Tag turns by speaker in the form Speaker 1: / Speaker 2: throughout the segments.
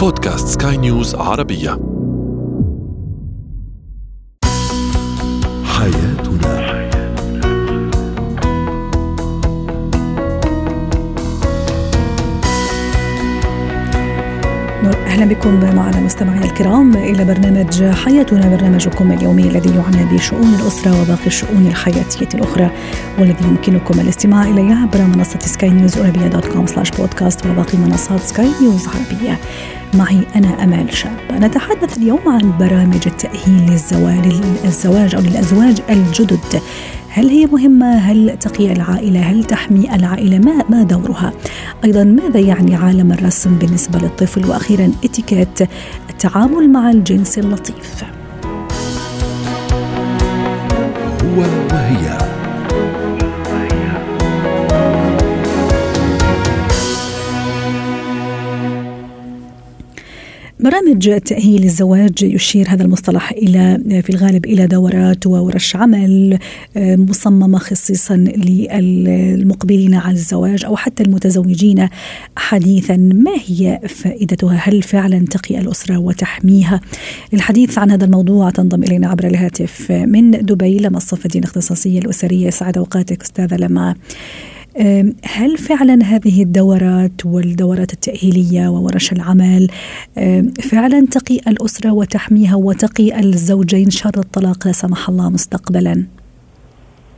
Speaker 1: بودكاست سكاي نيوز عربية. حياتنا.
Speaker 2: أهلا بكم معنا مستمعينا الكرام إلى برنامج حياتنا برنامجكم اليومي الذي يعنى بشؤون الأسرة وباقي الشؤون الحياتية الأخرى والذي يمكنكم الاستماع إليه عبر منصة سكاي نيوز عربيه dot com slash podcast وباقي منصات سكاي نيوز عربية. معي أنا أمال شاب نتحدث اليوم عن برامج التأهيل للزواج الزواج أو للأزواج الجدد هل هي مهمة؟ هل تقي العائلة؟ هل تحمي العائلة؟ ما ما دورها؟ أيضا ماذا يعني عالم الرسم بالنسبة للطفل؟ وأخيرا إتيكيت التعامل مع الجنس اللطيف.
Speaker 1: هو وهي
Speaker 2: برامج تأهيل الزواج يشير هذا المصطلح إلى في الغالب إلى دورات وورش عمل آه، مصممة خصيصا للمقبلين على الزواج أو حتى المتزوجين حديثا. ما هي فائدتها؟ هل فعلا تقي الأسرة وتحميها؟ الحديث عن هذا الموضوع تنضم إلينا عبر الهاتف من دبي لما الصفدين الاختصاصية الأسرية. سعد أوقاتك أستاذة لما. هل فعلا هذه الدورات والدورات التأهيلية وورش العمل فعلا تقي الأسرة وتحميها وتقي الزوجين شر الطلاق لا سمح الله مستقبلا؟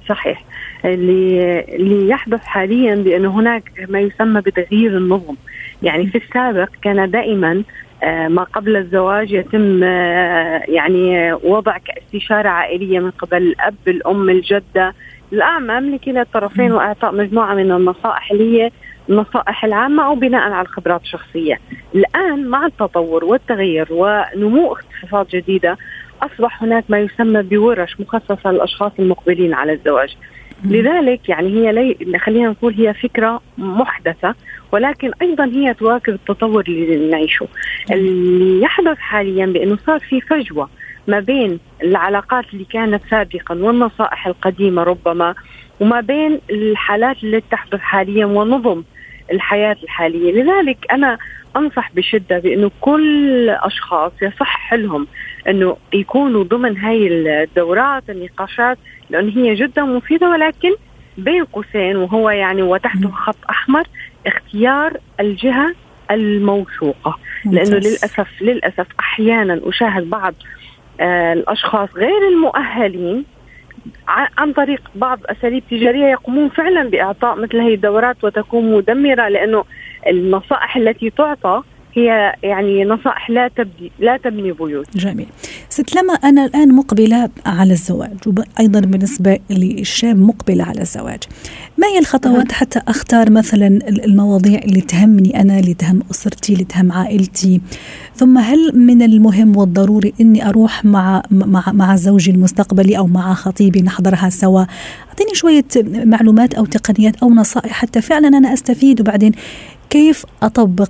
Speaker 3: صحيح اللي اللي يحدث حاليا بانه هناك ما يسمى بتغيير النظم يعني في السابق كان دائما آه، ما قبل الزواج يتم آه، يعني وضع كاستشارة عائلية من قبل الأب الأم الجدة الاعمم لكلا الطرفين وإعطاء مجموعة من النصائح اللي هي النصائح العامة أو بناء على الخبرات الشخصية. الآن مع التطور والتغير ونمو اختصاصات جديدة أصبح هناك ما يسمى بورش مخصصة للأشخاص المقبلين على الزواج. لذلك يعني هي لي خلينا نقول هي فكرة محدثة ولكن أيضا هي تواكب التطور اللي نعيشه. اللي يحدث حاليا بأنه صار في فجوة ما بين العلاقات اللي كانت سابقا والنصائح القديمة ربما وما بين الحالات اللي تحدث حاليا ونظم الحياة الحالية. لذلك أنا أنصح بشدة بأنه كل أشخاص يصح لهم أنه يكونوا ضمن هاي الدورات النقاشات لأن هي جدا مفيدة ولكن بين قوسين وهو يعني وتحته خط أحمر اختيار الجهة الموثوقة. لأنه للأسف للأسف أحيانا أشاهد بعض الأشخاص غير المؤهلين عن طريق بعض أساليب تجارية يقومون فعلا بإعطاء مثل هذه الدورات وتكون مدمرة لأنه النصائح التي تعطى هي يعني نصائح لا تبدي لا تبني بيوت.
Speaker 2: جميل. ست لما أنا الآن مقبلة على الزواج وأيضا بالنسبة للشاب مقبلة على الزواج. ما هي الخطوات حتى أختار مثلا المواضيع اللي تهمني أنا اللي تهم أسرتي اللي تهم عائلتي ثم هل من المهم والضروري إني أروح مع مع مع زوجي المستقبلي أو مع خطيبي نحضرها سوا أعطيني شوية معلومات أو تقنيات أو نصائح حتى فعلا أنا أستفيد وبعدين كيف أطبق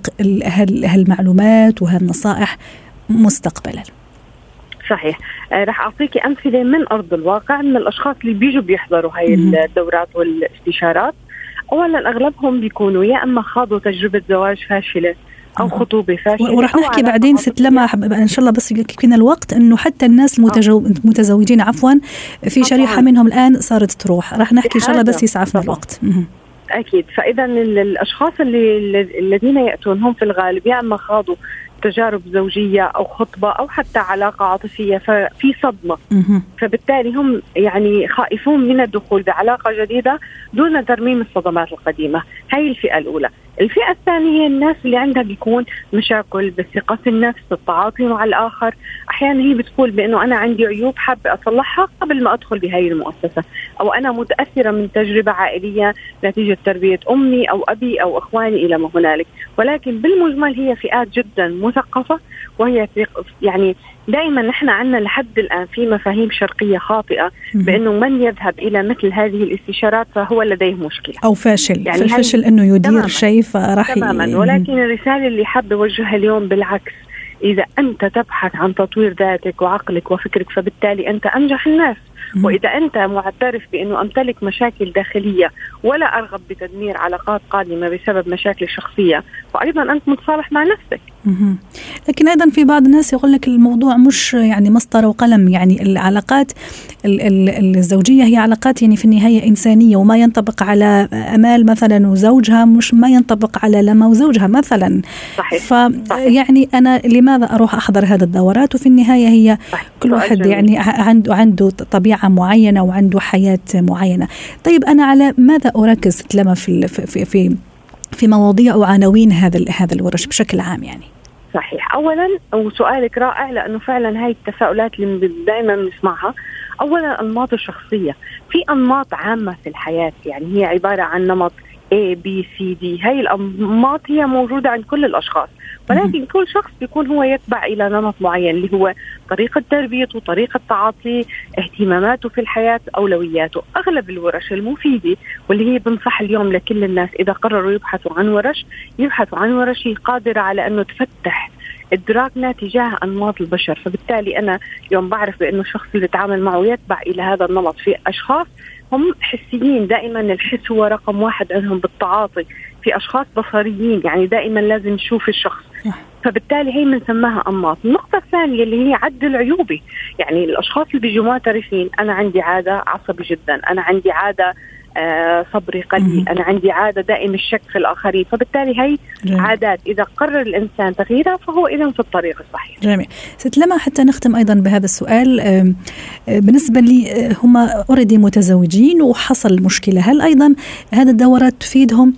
Speaker 2: هالمعلومات وهالنصائح مستقبلا؟
Speaker 3: صحيح. آه رح أعطيكي أمثلة من أرض الواقع من الأشخاص اللي بيجوا بيحضروا هاي الدورات والاستشارات. اولا أغلبهم بيكونوا يا إما خاضوا تجربة زواج فاشلة أو خطوبة فاشلة
Speaker 2: ورح نحكي بعدين ست لما إن شاء الله بس يكفينا الوقت إنه حتى الناس المتزوجين عفوا في شريحة منهم الآن صارت تروح. رح نحكي إن شاء الله بس يسعفنا الوقت.
Speaker 3: أكيد. فاذا الأشخاص اللي الذين ياتون هم في الغالب يا أما خاضوا تجارب زوجية أو خطبة أو حتى علاقة عاطفية ففي صدمة. فبالتالي هم يعني خائفون من الدخول بعلاقة جديدة دون ترميم الصدمات القديمة. هاي الفئة الأولى. الفئة الثانية هي الناس اللي عندها بيكون مشاكل بالثقة في النفس التعاطي مع الآخر. أحيانا هي بتقول بأنه أنا عندي عيوب حابة أصلحها قبل ما أدخل بهاي المؤسسة. أو أنا متأثرة من تجربة عائلية نتيجة تربية أمي أو أبي أو إخواني إلى ما هنالك. ولكن بالمجمل هي فئات جدا مثقفة وهي يعني دائما نحن عندنا لحد الآن في مفاهيم شرقية خاطئة بأنه من يذهب إلى مثل هذه الاستشارات فهو لديه مشكلة.
Speaker 2: أو فاشل. يعني فاشل إنه يدير شيء فراح
Speaker 3: تماما. ولكن الرسالة اللي حابه أوجهها اليوم بالعكس إذا أنت تبحث عن تطوير ذاتك وعقلك وفكرك فبالتالي أنت أنجح الناس. وإذا أنت معترف بأنه أمتلك مشاكل داخلية ولا أرغب بتدمير علاقات قادمة بسبب مشاكل شخصية فايضا أنت متصالح مع نفسك.
Speaker 2: لكن أيضا في بعض الناس يقول لك الموضوع مش يعني مسطره وقلم. يعني العلاقات الزوجية هي علاقات يعني في النهاية إنسانية وما ينطبق على أمال مثلا وزوجها مش ما ينطبق على لما وزوجها مثلا.
Speaker 3: صحيح
Speaker 2: فيعني أنا لماذا أروح أحضر هذه الدورات؟ وفي النهاية هي صحيح. كل واحد يعني عنده عنده طبيعة معينة وعنده حياة معينة. طيب أنا على ماذا أركز لما في في في في مواضيع وعناوين هذا هذا الورش بشكل عام يعني.
Speaker 3: صحيح. اولا وسؤالك رائع لأنه فعلا هاي التساؤلات اللي دائما بنسمعها. اولا أنماط الشخصية. في أنماط عامة في الحياة يعني هي عبارة عن نمط A B C D. هاي الأنماط هي موجودة عند كل الأشخاص. ولكن كل شخص بيكون هو يتبع إلى نمط معين اللي هو طريقة تربيته طريقة تعاطيه اهتماماته في الحياة أولوياته. أغلب الورش المفيدة واللي هي بنصح اليوم لكل الناس إذا قرروا يبحثوا عن ورش يبحثوا عن ورش قادرة على أنه تفتح إدراكنا تجاه أنماط البشر. فبالتالي أنا يوم بعرف بأنه الشخص اللي اتعامل معه يتبع إلى هذا النمط في أشخاص هم حسيين دائما الحس هو رقم واحد عندهم بالتعاطي. في أشخاص بصريين يعني دائما لازم نشوف الشخص. فبالتالي هي بنسماها انماط، النقطة الثانية اللي هي عدل عيوبي، يعني الأشخاص اللي بيجوا معترفين أنا عندي عادة عصبي جدا، أنا عندي عادة آه صبري قليل أنا عندي عادة دائم الشك في الآخرين. فبالتالي هي جميل. عادات. إذا قرر الإنسان تغييرها فهو إذا في الطريق الصحيح.
Speaker 2: جميل. ست لما حتى نختم أيضا بهذا السؤال بالنسبة لي هم أوريدي متزوجين وحصل مشكلة. هل أيضا هذه الدورات تفيدهم؟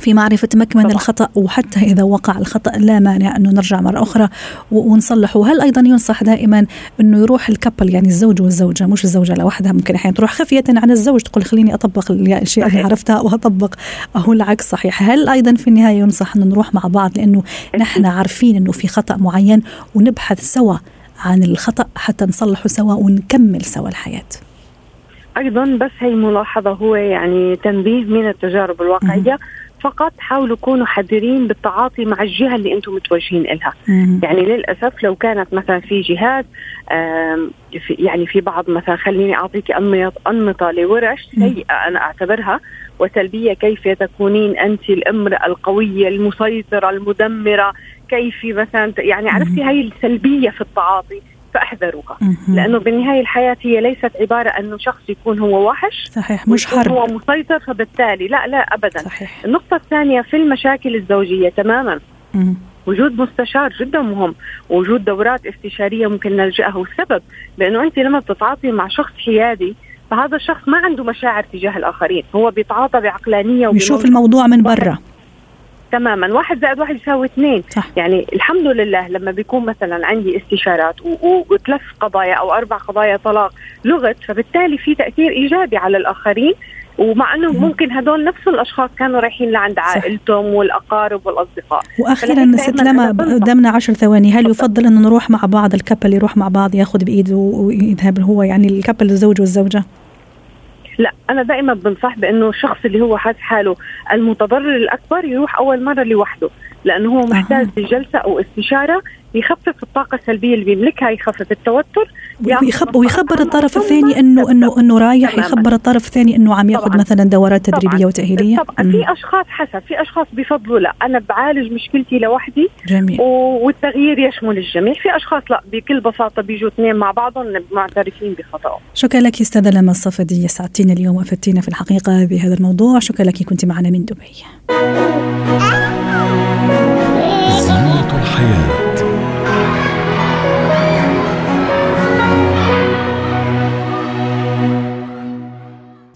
Speaker 2: في معرفة مكمن طبعا. الخطأ وحتى إذا وقع الخطأ لا مانع أنه نرجع مرة أخرى ونصلحه. وهل أيضا ينصح دائما أنه يروح الكبل يعني الزوج والزوجة مش الزوجة لوحدها ممكن أحيانا تروح خفية عن الزوج تقول خليني أطبق الأشياء اللي عرفتها وأطبق أهو العكس صحيح. هل أيضا في النهاية ينصح أنه نروح مع بعض؟ لأنه نحن عارفين أنه في خطأ معين ونبحث سوا عن الخطأ حتى نصلحه سوا ونكمل سوا الحياة.
Speaker 3: أيضا بس هي ملاحظة هو يعني تنبيه من التجارب الواقعية. فقط حاولوا كونوا حذرين بالتعاطي مع الجهة اللي أنتم متوجهين لها يعني للأسف لو كانت مثلا في جهات في يعني في بعض مثلا خليني أعطيك أنمطة لورش سيئة أنا أعتبرها وسلبية كيف تكونين انت الأمرأة القوية المسيطرة المدمرة كيف مثلا يعني عرفتي هاي السلبية في التعاطي. فأحذروها. لأنه بالنهاية الحياة هي ليست عبارة أنه شخص يكون هو وحش
Speaker 2: صحيح مش حرب.
Speaker 3: هو مسيطر فبالتالي لا لا ابدا. صحيح. النقطة الثانية في المشاكل الزوجية تماما. مم. وجود مستشار جدا مهم. وجود دورات استشارية ممكن نلجأها. والسبب لأنه أنت لما بتتعاطي مع شخص حيادي فهذا الشخص ما عنده مشاعر تجاه الآخرين. هو بيتعاطى بعقلانية
Speaker 2: وبيشوف الموضوع من برا.
Speaker 3: تماما. واحد زائد واحد يساوي اثنين. صح. يعني الحمد لله لما بيكون مثلا عندي استشارات وثلاث قضايا أو أربع قضايا طلاق لغت فبالتالي في تأثير إيجابي على الآخرين. ومع أنه ممكن هدول نفس الأشخاص كانوا رايحين لعند عائلتهم والأقارب والأصدقاء.
Speaker 2: وأخيرا ست لما قدامنا عشر ثواني. هل يفضل انه نروح مع بعض؟ الكابل يروح مع بعض ياخذ بايده ويذهب هو يعني الكابل الزوج والزوجة.
Speaker 3: لا أنا دائما بنصح بأنه الشخص اللي هو حاسس حاله المتضرر الأكبر يروح أول مرة لوحده. لأنه هو محتاج بجلسه أو استشارة يخفف الطاقة السلبية اللي بيملكها يخفف التوتر
Speaker 2: ويخب ويخبر الطرف الثاني انه انه إنه رايح يخبر الطرف الثاني إنه عم ياخذ مثلا دورات تدريبية طبعًا. وتأهيلية.
Speaker 3: طبعا. في أشخاص حسب في أشخاص بفضلوا لا. أنا بعالج مشكلتي لوحدي جميل. والتغيير يشمل الجميع. في أشخاص لا بكل بساطة بيجوا اثنين مع بعضهم معترفين بخطأهم.
Speaker 2: شكرا لك أستاذة لما الصفدي سعدتينا اليوم وأفدتينا في الحقيقة بهذا الموضوع. شكرا لك كنت معنا من دبي.
Speaker 1: زينة الحياة.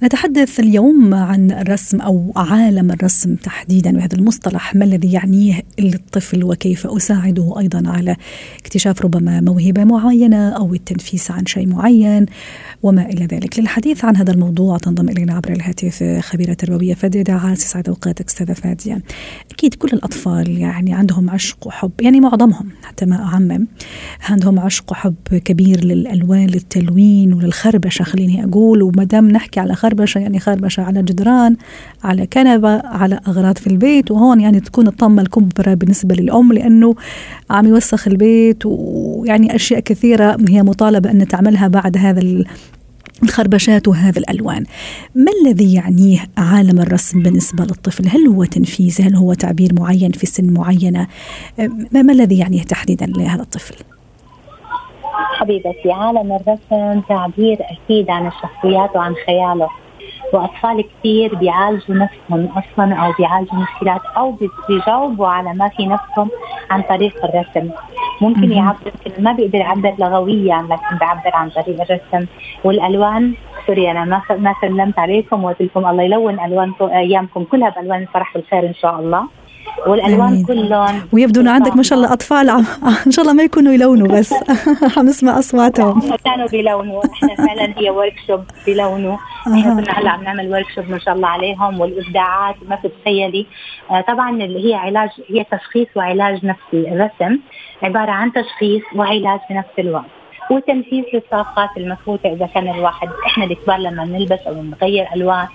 Speaker 2: نتحدث اليوم عن الرسم أو عالم الرسم تحديدا وهذا المصطلح ما الذي يعنيه للطفل وكيف أساعده أيضا على اكتشاف ربما موهبة معينة أو التنفيس عن شيء معين وما إلى ذلك. للحديث عن هذا الموضوع تنضم إلينا عبر الهاتف خبيرة تربوية فادية دعاس سعد أوقاتك أستاذة فادية. أكيد كل الأطفال يعني عندهم عشق وحب يعني معظمهم حتى ما أعمم عندهم عشق وحب كبير للألوان للتلوين وللخربشة خليني أقول وما دام نحكي على خربشة يعني خربشة على جدران على كنبة على أغراض في البيت وهون يعني تكون الطمة الكبرى بالنسبة للأم لأنه عم يوسخ البيت ويعني أشياء كثيرة هي مطالبة أن تعملها بعد هذا الخربشات وهذه الألوان. ما الذي يعنيه عالم الرسم بالنسبة للطفل؟ هل هو تنفيذ هل هو تعبير معين في سن معينة؟ ما الذي يعنيه تحديدا لهذا الطفل؟
Speaker 4: حبيبتي عالم الرسم تعبير أكيد عن الشخصيات وعن خياله. وأطفال كثير بيعالجوا نفسهم أصلا أو بيعالجوا مشكلات أو بيجاوبوا على ما في نفسهم عن طريق الرسم. ممكن يعبر ما بيقدر يعبر لغويا لكن بيعبر عن طريق الرسم. والألوان sorry أنا ما ما سلمت عليكم وقلت لكم الله يلون ألوانكم أيامكم كلها بألوان الفرح والخير إن شاء الله. والألوان كلهم.
Speaker 2: ويبدو انه عندك ما شاء الله أطفال عم إن شاء الله ما يكونوا يلونوا بس. عم نسمع أصواتهم.
Speaker 4: كانوا بيلونوا. إحنا فعلا هي workshop بيلونوا. إحنا كنا هلأ عم نعمل workshop ما شاء الله عليهم والإبداعات ما تتخيلي آه طبعا اللي هي علاج هي تشخيص وعلاج نفسي الرسم عبارة عن تشخيص وعلاج في نفس الوقت. وتنفيذ للطاقات المفروضة إذا كان الواحد إحنا الكبار لما نلبس أو نغير ألوان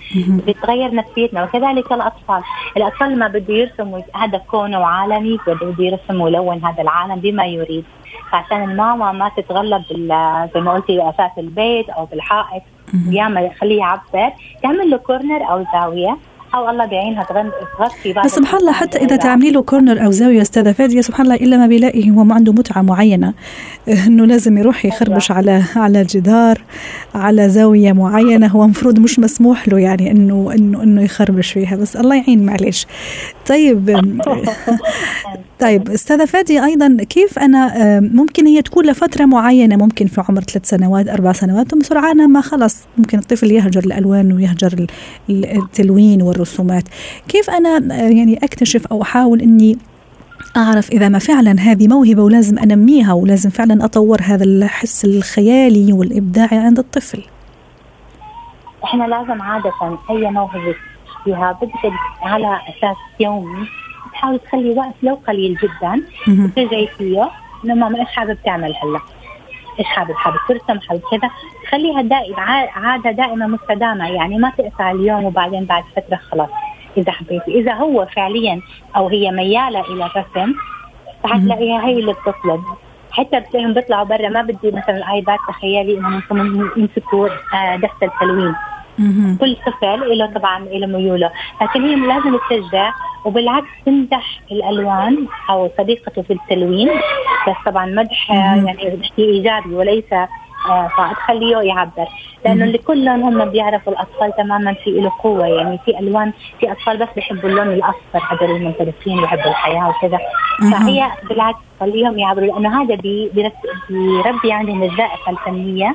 Speaker 4: بتغير نفسيتنا. وكذلك الأطفال. الأطفال لما بده يرسم هذا كونه وعالمي بده يرسم ويلون هذا العالم بما يريد. فعشان الماما ما تتغلب زي ما قلتي بأساس البيت أو بالحائط ياما يخليه يعبر تعمل له كورنر أو زاوية. أو الله بيعينها تغطي
Speaker 2: بس سبحان الله حتى إذا تعملي له كورنر أو زاوية استاذه فاديه سبحان الله إلا ما بيلاقي هو ما عنده متعة معينة. إنه لازم يروح يخربش على على الجدار على زاوية معينة. هو المفروض مش مسموح له يعني إنه إنه إنه يخربش فيها بس الله يعين معلش طيب طيب استاذه فادي أيضا كيف أنا ممكن هي تكون لفترة معينة ممكن في عمر ثلاث سنوات أربع سنوات ثم سرعان ما خلص ممكن الطفل يهجر الألوان ويهجر التلوين والرسومات كيف أنا يعني أكتشف أو أحاول إني أعرف إذا ما فعلا هذه موهبة ولازم أنميها ولازم فعلا أطور هذا الحس الخيالي والإبداعي عند الطفل؟
Speaker 4: إحنا لازم عادة أي موهبة فيها بدك على أساس يومي تحاول تخلي وقت لو قليل جدا ترجعي فيه انه ماما إيش حابب تعمل هلأ؟ إيش حابب حابب ترسم حابب كذا تخليها دائما عادة دائمه مستدامة. يعني ما تقطع اليوم وبعدين بعد فترة خلاص إذا حبيتي. إذا هو فعليا أو هي ميالة إلى الرسم حتلاقيها هي اللي بتطلب. حتى بتلاقيهم بيطلعوا برا. ما بدي مثلا الآيباد تخيلي إنهم يمسكوا آه، دفتر تلوين. كل طفل له طبعا له ميوله. لكن هي لازم تشجع وبالعكس تمدح الألوان أو صديقته في التلوين. بس طبعا مدح يعني بحكي إيجابي وليس آه فتخليه يعبر. لأنه اللي كلهم هم بيعرفوا الأطفال تماما في له قوة. يعني في ألوان في أطفال بس بيحبوا اللون الأصفر هذول المنطلقين بيحبوا الحياة وكذا. فهي بالعكس خليهم يعبروا. لأنه هذا بيربي عندهم الذائقه الفنية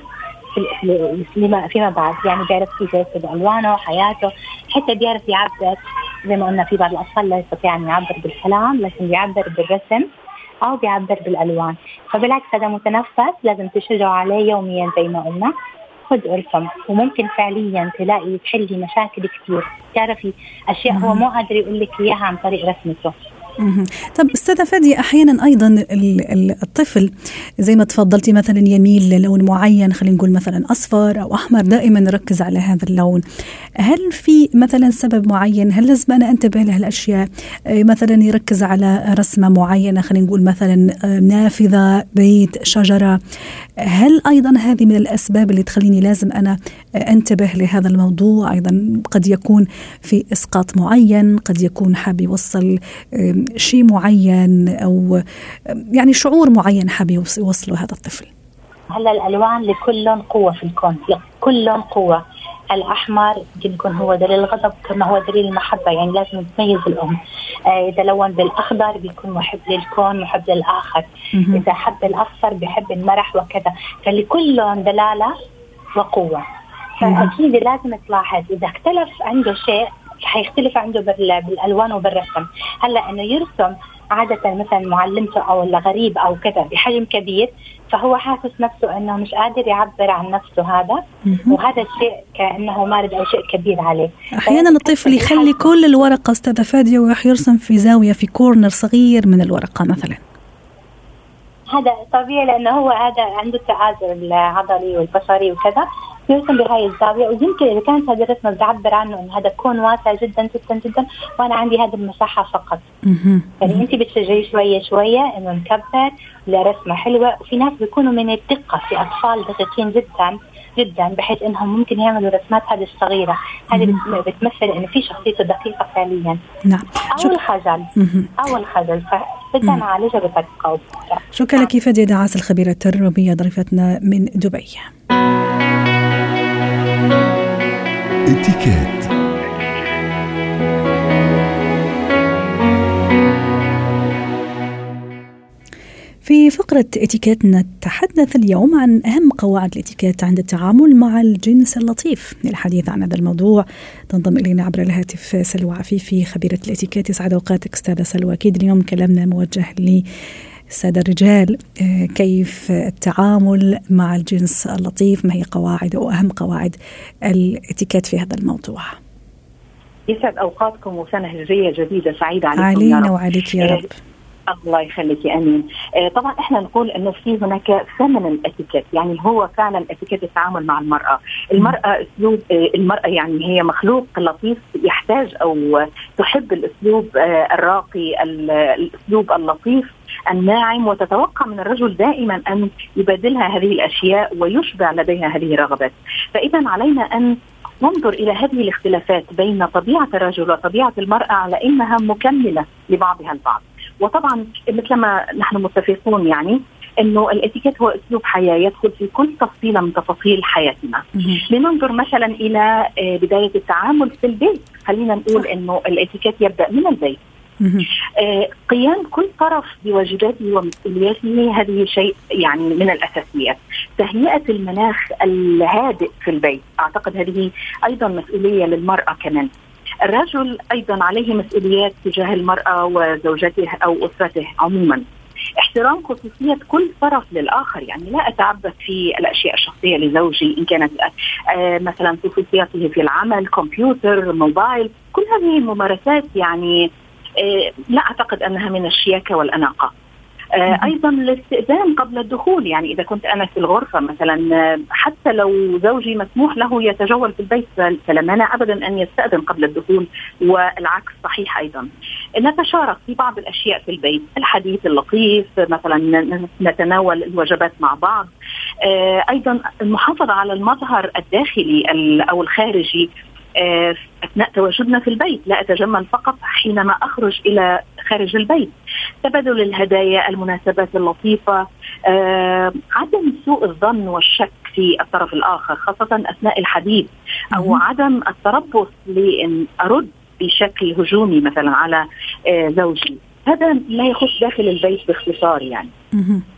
Speaker 4: فيما بعد. يعني بيعرف كيف يرسم ألوانه وحياته حتى بيعرف يعبر. زي ما قلنا في بعض الأطفال لا يستطيع أن يعبر بالكلام لكن بيعبر بالرسم أو بيعبر بالألوان. فبالعكس هذا متنفس لازم تشجعوا عليه يوميا زي ما قلنا. خذ ارسم وممكن فعليا تلاقي تحلي مشاكل كثير. تعرفي أشياء هو مو قادر يقول لك إياها عن طريق رسمته.
Speaker 2: طب أستاذة فادي أحيانا أيضا الطفل زي ما تفضلتي مثلا يميل للون معين خلينا نقول مثلا أصفر أو أحمر دائما نركز على هذا اللون. هل في مثلا سبب معين؟ هل لازم أنا أنتبه لهالاشياء آه، مثلا يركز على رسمة معينة خلينا نقول مثلا آه، نافذة بيت شجرة. هل أيضا هذه من الأسباب اللي تخليني لازم أنا أنتبه لهذا الموضوع. أيضا قد يكون في إسقاط معين قد يكون حاب يوصل شيء معين أو يعني شعور معين حاب يوصله هذا الطفل.
Speaker 4: هلا الألوان لكل لون قوة في الكون. لكل لون قوة. الأحمر يمكن يكون هو دليل الغضب كما هو دليل المحبة. يعني لازم تميز الأم. آه إذا لون بالأخضر بيكون محب للكون محب للآخر. إذا حب الأصفر بيحب المرح وكذا. فلكل لون دلالة وقوة. فأكيد لازم تلاحظ إذا اختلف عنده شيء حيختلف عنده بالألوان وبالرسم. هلأ إنه يرسم عادة مثلا معلمته أو غريب أو كذا بحجم كبير فهو حاسس نفسه أنه مش قادر يعبر عن نفسه هذا وهذا الشيء كأنه مارد أو شيء كبير عليه.
Speaker 2: أحيانا الطفل يخلي كل الورقة أستاذة فادية ويروح يرسم في زاوية في كورنر صغير من الورقة مثلا.
Speaker 4: هذا طبيعي لأنه هو هذا عنده التآزر العضلي والبصري وكذا. يرسم بهاي الزاوية ويمكن إذا كانت هذه الرسمه بتعبر عنه انه هذا كون واسع جدا جدا جدا وأنا عندي هذه المساحه فقط. يعني أنت بتشجعي شوية شوية إنه نكبر لرسمه حلوة. وفي ناس بيكونوا من الدقة في أطفال دقيقين جدا جدا بحيث إنهم ممكن يعملوا رسمات هذه الصغيرة. هذه. بتمثل انه في شخصيته دقيقة فعليا.
Speaker 2: نعم.
Speaker 4: أو
Speaker 2: شك...
Speaker 4: الخجل. أو الخجل فجدا
Speaker 2: مم.
Speaker 4: نعالجها بطريقه بأخرى.
Speaker 2: شكرا لك فادية دعاس الخبيرة التربوية ضيفتنا من دبي
Speaker 1: اتكات
Speaker 2: في فقرة اتيكيت نتحدث اليوم عن أهم قواعد الإتيكيت عند التعامل مع الجنس اللطيف. للحديث عن هذا الموضوع تنضم إلينا عبر الهاتف سلوى عفيفي خبيرة الإتيكيت. يسعد أوقاتك أستاذة سلوى. أكيد اليوم كلامنا موجه للسادة الرجال آه، كيف التعامل مع الجنس اللطيف؟ ما هي قواعد أو أهم قواعد الإتيكيت في هذا الموضوع؟
Speaker 5: يسعد أوقاتكم وسنة هجرية جديدة سعيدة عليكم يا
Speaker 2: علينا. وعليك يا
Speaker 5: آه،
Speaker 2: رب.
Speaker 5: الله يخليك آمين. آه طبعا إحنا نقول إنه في هناك فيمينين اتيكيت يعني هو فعلا اتيكيت التعامل مع المرأة. المرأة أسلوب آه المرأة يعني هي مخلوق لطيف يحتاج أو تحب الأسلوب آه الراقي ال- الأسلوب اللطيف الناعم وتتوقع من الرجل دائما أن يبادلها هذه الأشياء ويشبع لديها هذه الرغبات. فاذا علينا أن ننظر إلى هذه الاختلافات بين طبيعة الرجل وطبيعة المرأة على إنها مكملة لبعضها البعض. وطبعا مثلما نحن متفقون يعني إنه الإتيكيت هو أسلوب حياة يدخل في كل تفصيلة من تفاصيل حياتنا. لننظر مثلا إلى آه، بداية التعامل في البيت خلينا نقول إنه الإتيكيت يبدأ من البيت. آه، قيام كل طرف بواجباته ومسؤولياته هذه شيء يعني من الأساسيات. تهيئة المناخ الهادئ في البيت، أعتقد هذه أيضا مسؤولية للمرأة كمان. الرجل أيضا عليه مسؤوليات تجاه المرأة وزوجته أو أسرته عموما. احترام خصوصية كل طرف للآخر يعني لا أتعبث في الأشياء الشخصية لزوجي إن كانت آه مثلا خصوصياته في العمل كمبيوتر موبايل كل هذه الممارسات يعني آه، لا أعتقد أنها من الشياكة والأناقة. أيضا الاستئذان قبل الدخول يعني إذا كنت أنا في الغرفة مثلا حتى لو زوجي مسموح له يتجول في البيت فل- فلا مانع ابدا أن يستأذن قبل الدخول والعكس صحيح أيضا. نتشارك في بعض الأشياء في البيت، الحديث اللطيف مثلا نتناول الوجبات مع بعض. آه، أيضا المحافظة على المظهر الداخلي ال- أو الخارجي آه، أثناء تواجدنا في البيت لا أتجمل فقط حينما أخرج إلى خارج البيت تبادل الهدايا المناسبات اللطيفة آه، عدم سوء الظن والشك في الطرف الآخر خاصة أثناء الحديث أو
Speaker 2: مهم.
Speaker 5: عدم التربص لأن أرد بشكل هجومي مثلا على آه، زوجي هذا لا يخص داخل البيت باختصار يعني.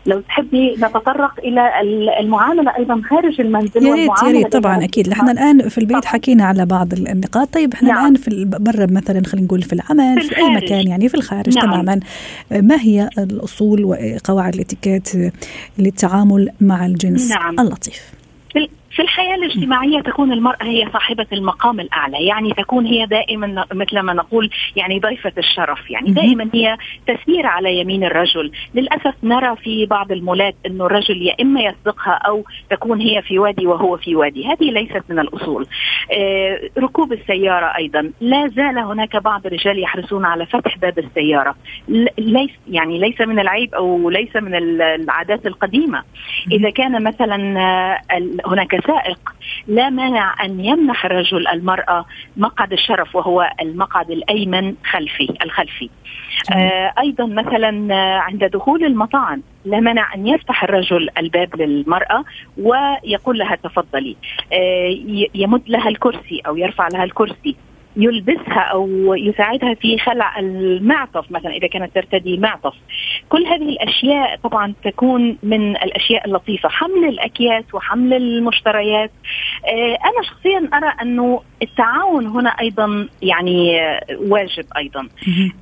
Speaker 5: لو تحبي نتطرق إلى ال- المعاملة أيضا خارج المنزل
Speaker 2: يا ريت يا ريت طبعا أكيد إحنا الآن في البيت
Speaker 5: طبعاً.
Speaker 2: حكينا على بعض ال- النقاط طيب إحنا
Speaker 5: نعم.
Speaker 2: الآن في برا مثلا خلينا نقول في العمل
Speaker 5: في
Speaker 2: في,
Speaker 5: أي.
Speaker 2: مكان يعني في الخارج
Speaker 5: نعم.
Speaker 2: تماما ما هي الأصول وقواعد الاتيكيت للتعامل مع الجنس
Speaker 5: نعم.
Speaker 2: اللطيف
Speaker 5: الحياة الاجتماعية تكون المرأة هي صاحبة المقام الأعلى يعني تكون هي دائما مثل ما نقول يعني ضيفة الشرف يعني. دائما هي تسير على يمين الرجل. للأسف نرى في بعض المولات أنه الرجل يا إما يسبقها أو تكون هي في وادي وهو في وادي. هذه ليست من الأصول. آه ركوب السيارة أيضا. لا زال هناك بعض الرجال يحرصون على فتح باب السيارة. ليس يعني ليس من العيب أو ليس من ال- العادات القديمة. إذا كان مثلا آه، هناك سائق لا مانع أن يمنح الرجل المرأة مقعد الشرف وهو المقعد الأيمن خلفي الخلفي. آه أيضا مثلا آه، عند دخول المطاعم لا مانع أن يفتح الرجل الباب للمرأة ويقول لها تفضلي. آه يمد لها الكرسي أو يرفع لها الكرسي. يلبسها أو يساعدها في خلع المعطف مثلا إذا كانت ترتدي معطف. كل هذه الأشياء طبعا تكون من الأشياء اللطيفة. حمل الأكياس وحمل المشتريات. آه، أنا شخصيا أرى أنه التعاون هنا أيضا يعني واجب
Speaker 2: أيضا.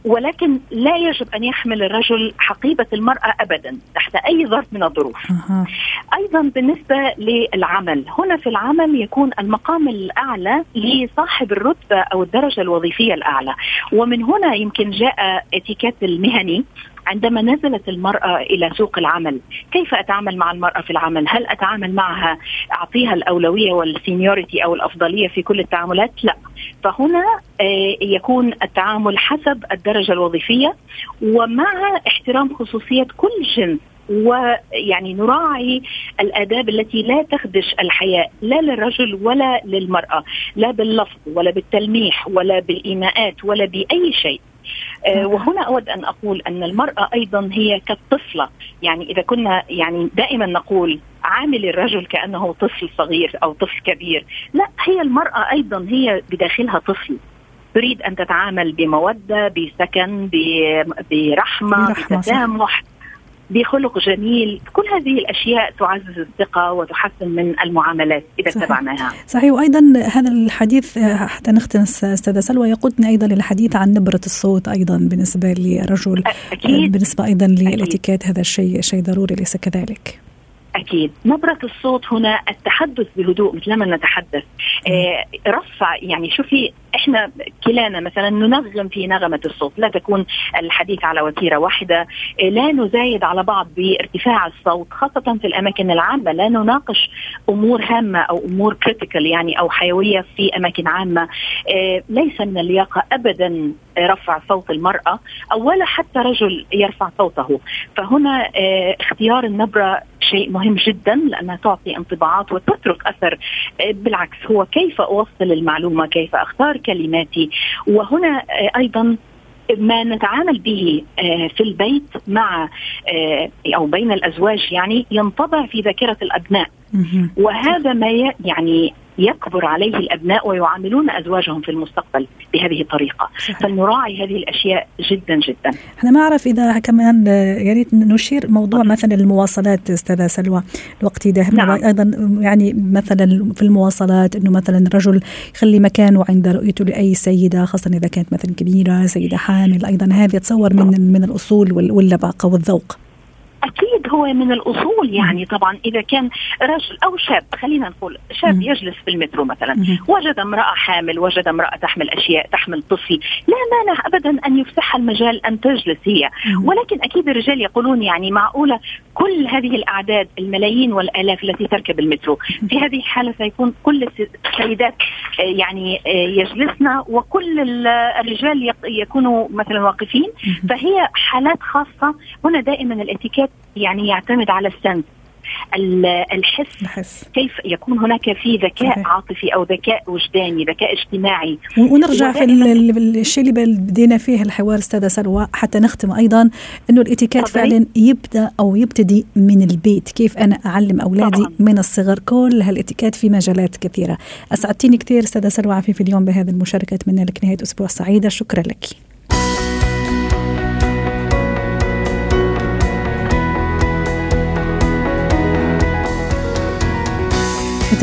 Speaker 5: ولكن لا يجب أن يحمل الرجل حقيبة المرأة ابدا تحت أي ظرف من الظروف. أيضا بالنسبة للعمل هنا في العمل يكون المقام الأعلى لصاحب الرتبة أو الدرجة الوظيفية الأعلى ومن هنا يمكن جاء اتيكيت المهني عندما نزلت المرأة إلى سوق العمل كيف أتعامل مع المرأة في العمل؟ هل أتعامل معها أعطيها الأولوية والسينيوريتي أو الأفضلية في كل التعاملات؟ لا. فهنا آه، يكون التعامل حسب الدرجة الوظيفية ومع احترام خصوصية كل جنس ويعني نراعي الآداب التي لا تخدش الحياء لا للرجل ولا للمرأة لا باللفظ ولا بالتلميح ولا بالإيماءات ولا بأي شيء. وهنا أود أن أقول أن المرأة أيضا هي كالطفله يعني إذا كنا يعني دائما نقول عامل الرجل كأنه طفل صغير أو طفل كبير. لا هي المرأة أيضا هي بداخلها طفل. تريد أن تتعامل بمودة بسكن برحمة بتسامح. بخلق جميل. كل هذه الأشياء تعزز الثقة وتحسن من المعاملات إذا صحيح. اتبعناها.
Speaker 2: صحيح. وأيضا هذا الحديث حتى نختم أستاذة سلوى يقودنا أيضا للحديث عن نبرة الصوت أيضا بالنسبة للرجل أكيد. بالنسبة أيضا للاتيكيت هذا الشيء شيء ضروري ليس كذلك.
Speaker 5: أكيد. نبرة الصوت هنا التحدث بهدوء مثلما نتحدث. آه رفع يعني شوفي إحنا كلانا مثلا ننغم في نغمة الصوت لا تكون الحديث على وتيرة واحدة آه لا نزايد على بعض بارتفاع الصوت خاصة في الأماكن العامة لا نناقش أمور هامة أو أمور كريتيكال يعني أو حيوية في أماكن عامة. آه ليس من اللياقة أبدا رفع صوت المرأة أو ولا حتى رجل يرفع صوته. فهنا آه، اختيار النبرة شيء مهم جدا لأنها تعطي انطباعات وتترك أثر. آه، بالعكس هو كيف أوصل المعلومة؟ كيف أختار؟ كلماتي. وهنا آه، أيضا ما نتعامل به في البيت مع أو بين الأزواج يعني ينطبع في ذاكرة الأبناء. وهذا ما يعني يكبر عليه الأبناء ويعاملون أزواجهم في المستقبل بهذه الطريقة. صحيح. فلنراعي هذه الأشياء جدا جدا.
Speaker 2: أنا ما أعرف إذا كمان يا ريت نشير موضوع مثلا المواصلات أستاذة سلوى الوقت يذهب نعم. أيضا يعني مثلا في المواصلات إنه مثلا الرجل يخلي مكانه عند رؤيته لأي سيدة خاصة إذا كانت مثلا كبيرة سيدة حامل أيضا هذه تصور من من الأصول واللباقة والذوق.
Speaker 5: أكيد هو من الأصول يعني طبعا إذا كان رجل أو شاب خلينا نقول شاب يجلس في المترو مثلا وجد امرأة حامل وجد امرأة تحمل أشياء تحمل طفل لا مانع ابدا أن يفسح المجال أن تجلس هي. ولكن أكيد الرجال يقولون يعني معقولة كل هذه الأعداد الملايين والآلاف التي تركب المترو في هذه الحالة سيكون كل السيدات آه، يعني آه، يجلسن وكل الرجال يكونوا مثلا واقفين. فهي حالات خاصة هنا دائما الاتيكيت يعني يعتمد على السنس الحس الحس. كيف يكون هناك في ذكاء صحيح. عاطفي أو ذكاء وجداني ذكاء اجتماعي.
Speaker 2: ونرجع في الشيء اللي بدينا فيه الحوار أستاذة سلوى حتى نختم أيضا إنه الاتيكيت فعلا يبدأ أو يبتدي من البيت. كيف أنا أعلم أولادي طبعا. من الصغر؟ كل هالاتيكيت في مجالات كثيرة. أسعدتيني كثير أستاذة سلوى عفيف اليوم بهذه المشاركة أتمنى لك نهاية أسبوع سعيدة. شكرا لك.